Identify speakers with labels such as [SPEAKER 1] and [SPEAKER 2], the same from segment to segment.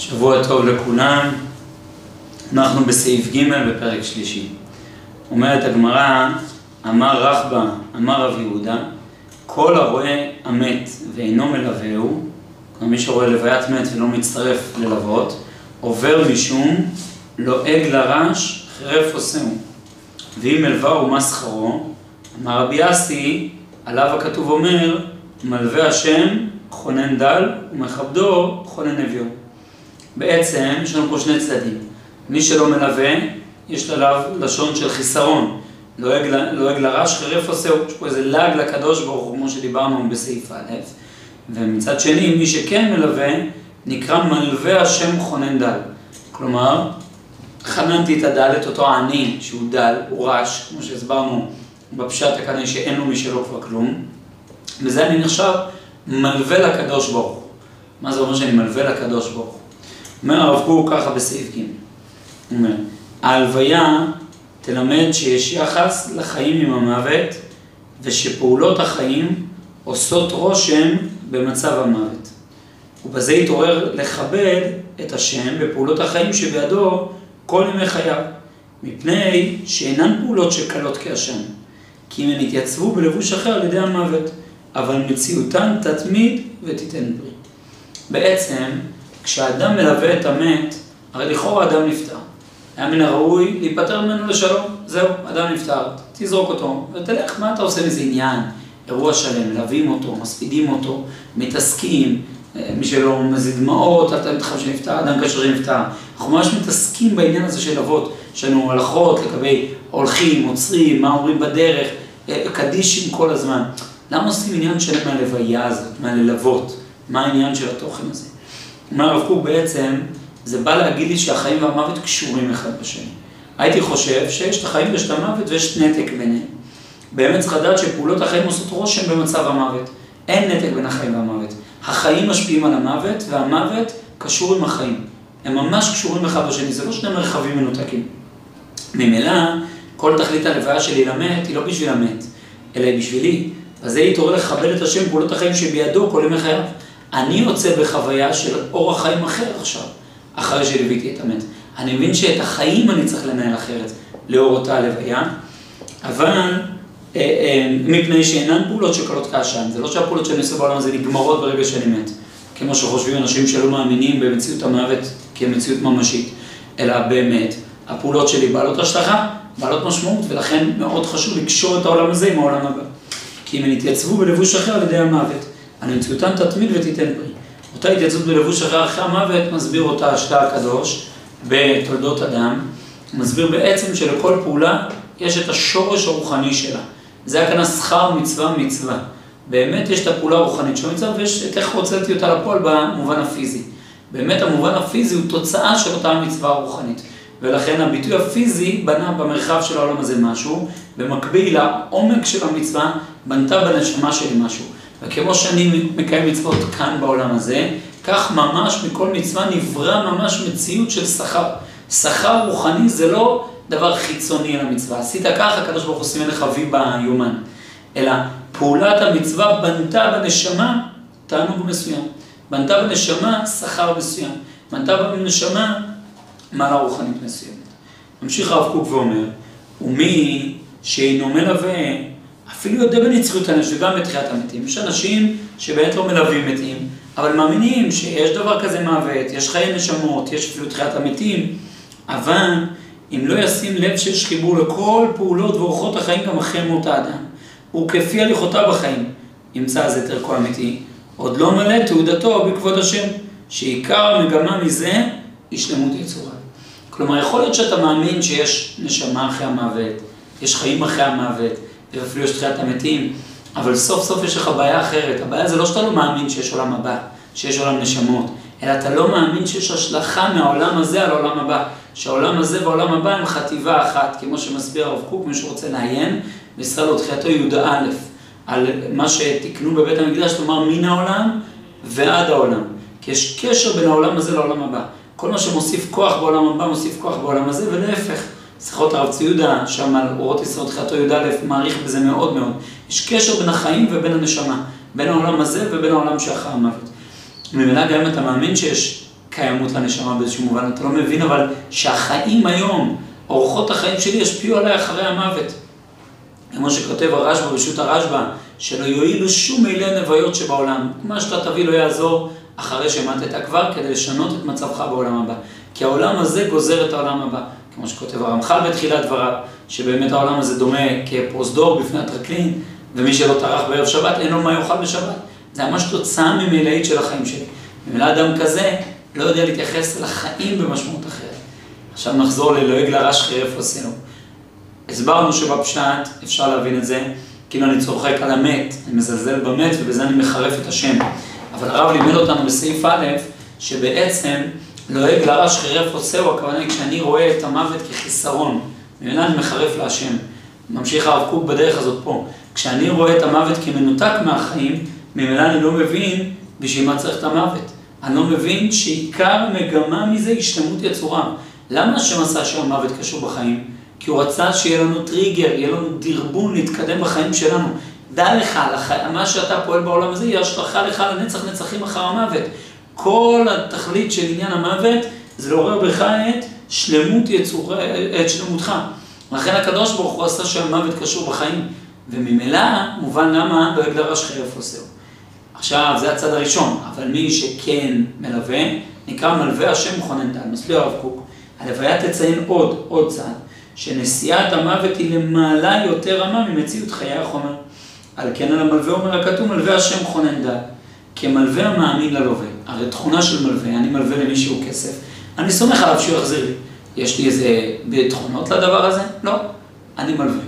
[SPEAKER 1] שבוע טוב לכולם, אנחנו בסעיף ג' בפרק שלישי. אומרת הגמרא, אמר רחבא, אמר רב יהודה, כל הרואה המת ואינו מלווהו, כלומר מי שרואה לוויית מת ולא מצטרף ללוות, עובר משום לועג לרש, חרף עושהו. ואם מלווהו מה שכרו, אמר רבי אסי, עליו הכתוב אומר, מלווה השם חונן דל ומכבדו חונן אביו. בעצם יש לנו פה שני צדדים. מי שלא מלווה, יש עליו לשון של חיסרון. לועג, לועג לרש, חרף עושהו. יש פה איזה לעג לקדוש ברוך הוא, כמו שדיברנו בסעיף א', ומצד שני, מי שכן מלווה, נקרא מלווה השם חונן דל. כלומר, חננתי את הדל, את אותו העני שהוא דל, הוא רש, כמו שהסברנו בפשט הקנאי שאין לו משלו כבר כלום. בזה אני נחשב מלווה לקדוש ברוך הוא. מה זה אומר שאני מלווה לקדוש ברוך הוא? אומר הרב קוק ככה בסעיף ג', הוא אומר, ההלוויה תלמד שיש יחס לחיים עם המוות ושפעולות החיים עושות רושם במצב המוות. ובזה יתעורר לכבד את השם בפעולות החיים שבידו כל ימי חייו, מפני שאינן פעולות שקלות כהשם, כי אם הן יתייצבו בלבוש אחר על ידי המוות, אבל מציאותן תתמיד ותיתן פרי. בעצם, כשאדם מלווה את המת, הרי לכאורה אדם נפטר. היה מן הראוי להיפטר ממנו לשלום, זהו, אדם נפטר, תזרוק אותו, ותלך, מה אתה עושה מזה עניין? אירוע שלם, מלווים אותו, מספידים אותו, מתעסקים, מי שלא מזיד דמעות, אתה מתחם שנפטר, אדם כאשר נפטר. אנחנו ממש מתעסקים בעניין הזה של אבות, יש לנו הלכות לגבי הולכים, עוצרים, מה אומרים בדרך, קדישים כל הזמן. למה עושים עניין שלם מהלוויה הזאת, מהללוות? מה העניין של התוכן הזה? אומר הרב קוק בעצם, זה בא להגיד לי שהחיים והמוות קשורים אחד בשני. הייתי חושב שיש את החיים ויש את המוות ויש נתק ביניהם. באמת צריך לדעת שפעולות החיים עושות רושם במצב המוות. אין נתק בין החיים והמוות. החיים משפיעים על המוות והמוות קשור עם החיים. הם ממש קשורים אחד בשני, זה לא שני מרחבים מנותקים. ממילא, כל תכלית הלוויה שלי למת היא לא בשביל המת, אלא היא בשבילי. אז זה יתעורר לכבד את השם פעולות החיים שבידו כל ימי חייו. אני יוצא בחוויה של אורח חיים אחר עכשיו, אחרי שליוויתי את המת. אני מבין שאת החיים אני צריך לנהל אחרת, לאור אותה הלוויה, אבל אה, אה, מפני שאינן פעולות שקלות כעשן. זה לא שהפעולות שאני עושה בעולם הזה נגמרות ברגע שאני מת. כמו שחושבים אנשים שלא מאמינים במציאות המוות כמציאות ממשית, אלא באמת, הפעולות שלי בעלות השלכה, בעלות משמעות, ולכן מאוד חשוב לקשור את העולם הזה עם העולם הבא. כי אם הם יתייצבו בלבוש אחר על ידי המוות, על מציאותם תתמיד ותיתן פרי. אותה התייצבות בלבוש אחר אחרי המוות, מסביר אותה השתה הקדוש בתולדות אדם, מסביר בעצם שלכל פעולה יש את השורש הרוחני שלה. זה הכנה שכר מצווה מצווה. באמת יש את הפעולה הרוחנית של המצווה ויש את איך הוצאתי אותה לפועל במובן הפיזי. באמת המובן הפיזי הוא תוצאה של אותה המצווה הרוחנית. ולכן הביטוי הפיזי בנה במרחב של העולם הזה משהו, במקביל לעומק של המצווה בנתה בנשמה שלי משהו. וכמו שאני מקיים מצוות כאן בעולם הזה, כך ממש מכל מצווה נברא ממש מציאות של שכר. שכר רוחני זה לא דבר חיצוני למצווה. עשית ככה, הקדוש ברוך הוא סימן לך וי ביומן. אלא פעולת המצווה בנתה בנשמה תענוג מסוים. בנתה בנשמה שכר מסוים. בנתה בנשמה מעלה רוחנית מסוימת. ממשיך הרב קוק ואומר, ומי שאינו מלווה, אפילו יודע בנצחיות הנפש וגם בתחיית המתים. יש אנשים שבאמת לא מלווים מתים, אבל מאמינים שיש דבר כזה מוות, יש חיי נשמות, יש אפילו תחיית המתים, אבל אם לא ישים לב שיש חיבור לכל פעולות ואורחות החיים גם אחרי מות האדם, וכפי הליכותיו בחיים, ימצא אז את ערכו האמיתי, עוד לא מלא תעודתו בכבוד השם, שעיקר המגמה מזה היא שלמות יצורה. כלומר, יכול להיות שאתה מאמין שיש נשמה אחרי המוות, יש חיים אחרי המוות, ואפילו יש תחיית המתים, אבל סוף סוף יש לך בעיה אחרת. הבעיה זה לא שאתה לא מאמין שיש עולם הבא, שיש עולם נשמות, אלא אתה לא מאמין שיש השלכה מהעולם הזה על העולם הבא. שהעולם הזה והעולם הבא הם חטיבה אחת, כמו שמסביר הרב קוק, מי שרוצה לעיין, בישראל עוד תחילתו י"א, על מה שתיקנו בבית המקדש, כלומר מן העולם ועד העולם. כי יש קשר בין העולם הזה לעולם הבא. כל מה שמוסיף כוח בעולם הבא, מוסיף כוח בעולם הזה, ולהפך. שיחות הרב ציודה, שם על אורות ישראל תחילתו י"א, מעריך בזה מאוד מאוד. יש קשר בין החיים ובין הנשמה, בין העולם הזה ובין העולם שאחר המוות. ממילא גם אם אתה מאמין שיש קיימות לנשמה באיזשהו מובן, אתה לא מבין אבל שהחיים היום, אורחות החיים שלי ישפיעו עליי אחרי המוות. כמו שכותב הרשב"א, רשות הרשב"א, שלא יועילו שום מילי נוויות שבעולם. מה שאתה תביא לא יעזור אחרי שמטת כבר, כדי לשנות את מצבך בעולם הבא. כי העולם הזה גוזר את העולם הבא. כמו שכותב הרמח"ל בתחילת דבריו, שבאמת העולם הזה דומה כפרוזדור בפני הטרקלין, ומי שלא טרח בערב שבת, אין לו מה יאכל בשבת. זה ממש תוצאה ממילאית של החיים שלי. ממילא אדם כזה לא יודע להתייחס לחיים במשמעות אחרת. עכשיו נחזור ללועג לרש חירף עשינו. הסברנו שבפשט אפשר להבין את זה, כאילו אני צוחק על המת, אני מזלזל במת ובזה אני מחרף את השם. אבל הרב לימד אותנו בסעיף א', שבעצם לועג לרש חירף עושהו, הכוונה היא כשאני רואה את המוות כחיסרון, ממילא אני מחרף להשם. ממשיך הרב קוק בדרך הזאת פה. כשאני רואה את המוות כמנותק מהחיים, ממילא אני לא מבין בשביל מה צריך את המוות. אני לא מבין שעיקר מגמה מזה היא שלמות יצורם. למה השם עשה שהמוות קשור בחיים? כי הוא רצה שיהיה לנו טריגר, יהיה לנו דרבון להתקדם בחיים שלנו. דע לך, לח... מה שאתה פועל בעולם הזה, יהיה השלכה לך לנצח נצחים אחר המוות. כל התכלית של עניין המוות זה לעורר בך את שלמות יצור... את שלמותך. לכן הקדוש ברוך הוא עשה שהמוות קשור בחיים, וממילא מובן למה לא יגדרש חרף עושהו. עכשיו, זה הצד הראשון, אבל מי שכן מלווה, נקרא מלווה השם מכונן דל. מסביר הרב קוק. הלוויה תציין עוד, עוד צד, שנשיאת המוות היא למעלה יותר רמה ממציאות חיי החומר. על כן על המלווה אומר הכתוב, מלווה השם מכונן דל. כמלווה המאמין ללווה. הרי תכונה של מלווה, אני מלווה למישהו כסף, אני סומך עליו שהוא יחזיר לי. יש לי איזה תכונות לדבר הזה? לא. אני מלווה.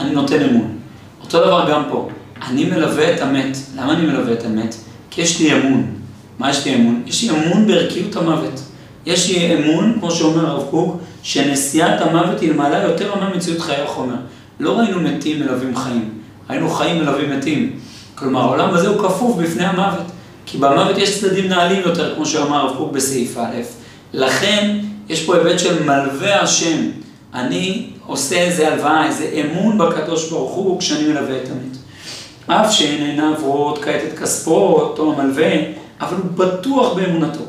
[SPEAKER 1] אני נותן אמון. אותו דבר גם פה. אני מלווה את המת. למה אני מלווה את המת? כי יש לי אמון. מה יש לי אמון? יש לי אמון בערכיות המוות. יש לי אמון, כמו שאומר הרב קוק, שנשיאת המוות היא למעלה יותר רמה מציאות חיי החומר. לא ראינו מתים מלווים חיים, ראינו חיים מלווים מתים. כלומר, העולם הזה הוא כפוף בפני המוות. כי במוות יש צדדים נעלים יותר, כמו שאמר הרב קוק בסעיף א'. לכן, יש פה היבט של מלווה השם. אני עושה איזה הלוואה, איזה אמון בקדוש ברוך הוא כשאני מלווה את המת. אף שאין עיניו רואות כעת את כספו, אותו המלווה, אבל הוא בטוח באמונתו.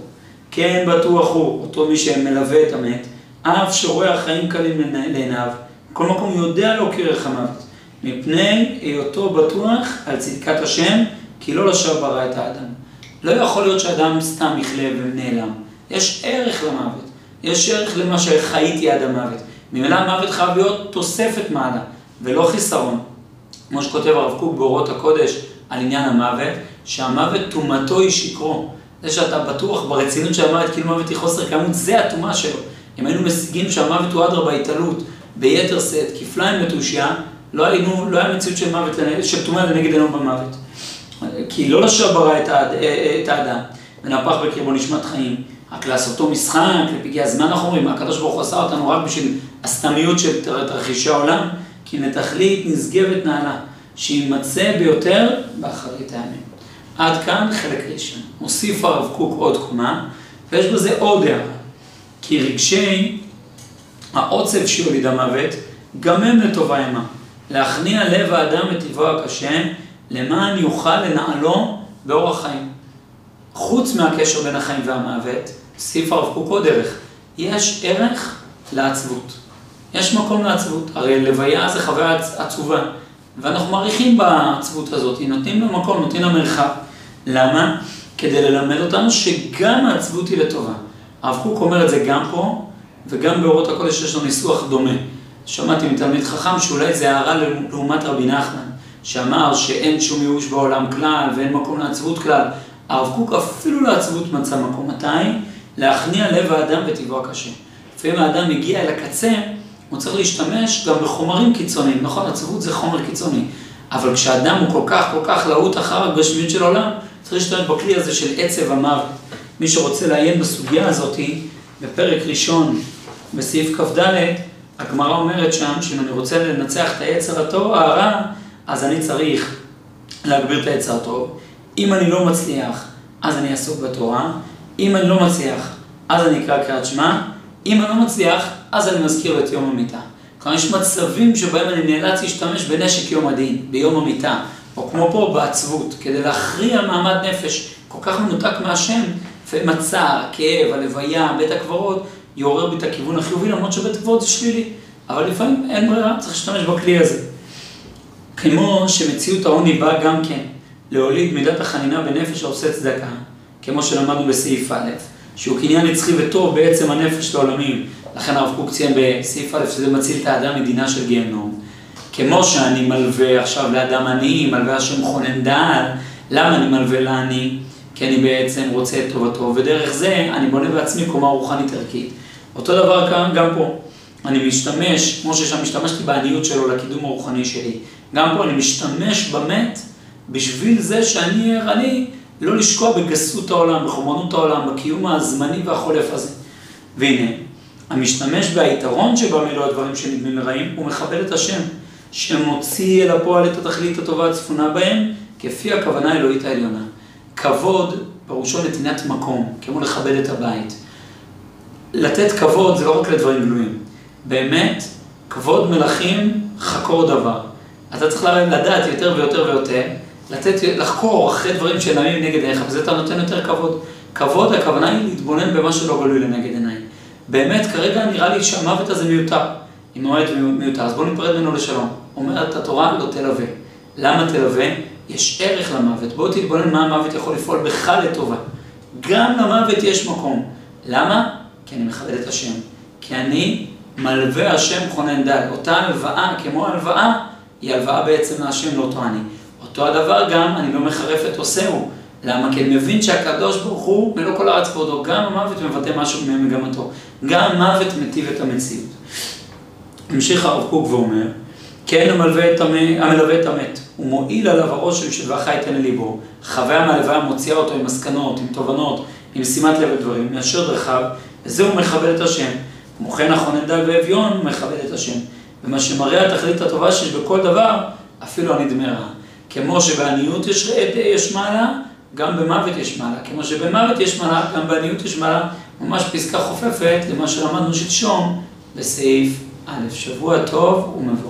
[SPEAKER 1] כן בטוח הוא, אותו מי שמלווה את המת, אף שרואה החיים קלים לעיניו, בכל מקום יודע להוקיר ערך המוות, מפני היותו בטוח על צדקת השם, כי לא לשווא ברא את האדם. לא יכול להיות שאדם סתם יכלה ונעלם. יש ערך למוות, יש ערך למה שחייתי עד המוות. ממילא המוות חייב להיות תוספת מעלה, ולא חיסרון. כמו שכותב הרב קוק באורות הקודש על עניין המוות, שהמוות טומאתו היא שקרו. זה שאתה בטוח ברצינות של המוות, כאילו מוות היא חוסר קיימות, זה הטומאה שלו. אם היינו משיגים שהמוות הוא אדרבה התעלות, ביתר שאת, כפליים בתושייה, לא היינו, לא היה מציאות של של טומאה לנגד עינינו במוות. כי לא לשווא ברא את, האד, את האדם, ונהפך בקרבו נשמת חיים, רק לעשותו משחק, לפגיע הזמן אנחנו אומרים, הקדוש ברוך הוא עשה אותנו רק בשביל הסתמיות של תרחישי העולם, כי לתכלית נשגבת נעלה, שימצא ביותר באחרית הימים. עד כאן חלק ראשון. מוסיף הרב קוק עוד קומה, ויש בזה עוד הערה. כי רגשי העוצב שיוליד המוות, גם הם לטובה עמה. להכניע לב האדם מטבעו הקשה, למען יוכל לנעלו באורח חיים. חוץ מהקשר בין החיים והמוות, הוסיף הרב קוק עוד ערך. יש ערך לעצבות. יש מקום לעצבות. הרי לוויה זה חוויה עצובה, ואנחנו מעריכים בעצבות הזאת, נותנים לה מקום, נותנים לה מרחב. למה? כדי ללמד אותנו שגם העצבות היא לטובה. הרב קוק אומר את זה גם פה, וגם באורות הקודש יש לו ניסוח דומה. שמעתי מתלמיד חכם שאולי זה הערה לעומת רבי נחמן, שאמר שאין שום ייאוש בעולם כלל ואין מקום לעצבות כלל. הרב קוק אפילו לעצבות מצא מקום. מתי? להכניע לב האדם וטבעו הקשה. לפעמים האדם מגיע אל הקצה, הוא צריך להשתמש גם בחומרים קיצוניים. נכון, עצבות זה חומר קיצוני, אבל כשאדם הוא כל כך כל כך להוט אחר הגשמיות של העולם, צריך להשתמש בכלי הזה של עצב המוות. מי שרוצה לעיין בסוגיה הזאת, בפרק ראשון, בסעיף כ"ד, הגמרא אומרת שם, שאם אני רוצה לנצח את היצר הטוב, הרע, אז אני צריך להגביר את היצר הטוב. אם אני לא מצליח, אז אני אעסוק בתורה. אם אני לא מצליח, אז אני אקרא קריאת שמע. אם אני לא מצליח, אז אני מזכיר את יום המיטה. כלומר, יש מצבים שבהם אני נאלץ להשתמש בנשק יום הדין, ביום המיטה, או כמו פה, בעצבות, כדי להכריע מעמד נפש כל כך מנותק מהשם, לפעמים הכאב, הלוויה, בית הקברות, יעורר בי את הכיוון החיובי, למרות שבית הקברות זה שלילי. אבל לפעמים אין ברירה, צריך להשתמש בכלי הזה. כמו שמציאות העוני באה גם כן להוליד מידת החנינה בנפש העושה צדקה, כמו שלמדנו בסעיף א', שהוא קניין נצחי וטוב בעצם הנפש לעולמים. לכן הרב קוק ציין בסעיף א' שזה מציל את האדם מדינה של גיהנום. כמו שאני מלווה עכשיו לאדם עני, מלווה השם חונן דעת, למה אני מלווה לעני? כי אני בעצם רוצה את טובתו, ודרך זה אני בונה בעצמי קומה רוחנית ערכית. אותו דבר כאן, גם פה. אני משתמש, כמו ששם השתמשתי בעניות שלו לקידום הרוחני שלי, גם פה אני משתמש במת בשביל זה שאני אהיה ערני, לא לשקוע בגסות העולם, בחומרנות העולם, בקיום הזמני והחולף הזה. והנה, המשתמש ביתרון שבמילוא הדברים שנדמים לרעים, הוא מכבד את השם, שמוציא אל הפועל את התכלית הטובה הצפונה בהם, כפי הכוונה האלוהית העליונה. כבוד, פירושו נתינת מקום, כמו לכבד את הבית. לתת כבוד זה לא רק לדברים גלויים. באמת, כבוד מלכים חקור דבר. אתה צריך לדעת יותר ויותר ויותר, לתת, לחקור אחרי דברים שנעים נגד עיניך, וזה אתה נותן יותר כבוד. כבוד, הכוונה היא להתבונן במה שלא גלוי לנגד עיניים. באמת, כרגע נראה לי שהמוות הזה מיותר. אם המוות מיותר, אז בואו ניפרד ממנו לשלום. אומרת התורה, לא תלווה. למה תלווה? יש ערך למוות. בואו תתבונן מה המוות יכול לפעול בך לטובה. גם למוות יש מקום. למה? כי אני מכבד את השם. כי אני מלווה השם חונן דל. אותה הלוואה, כמו הלוואה, היא הלוואה בעצם להשם, לא אני. אותו הדבר גם, אני לא מחרף את עושהו. למה? כי אני מבין שהקדוש ברוך הוא מלוא כל הארץ כבודו. גם המוות מבטא משהו ממגמתו. גם המוות מטיב את המציאות. המשיך הרב קוק ואומר, כן המלווה את המת, המלווה את המת, הוא מועיל עליו העושר של ואחי יתן לליבו, חווה המלווה מוציאה אותו עם מסקנות, עם תובנות, עם שימת לב לדברים, מיישר דרכיו, וזה הוא מכבד את השם. כמו כן החונן דל ואביון מכבד את השם. ומה שמראה התכלית הטובה שיש בכל דבר, אפילו הנדמה רע. כמו שבעניות יש, יש מעלה, גם במוות יש מעלה. כמו שבמוות יש מעלה, גם בעניות יש מעלה. ממש פסקה חופפת למה שלמדנו שלשום בסעיף א'. שבוע טוב ומבוא.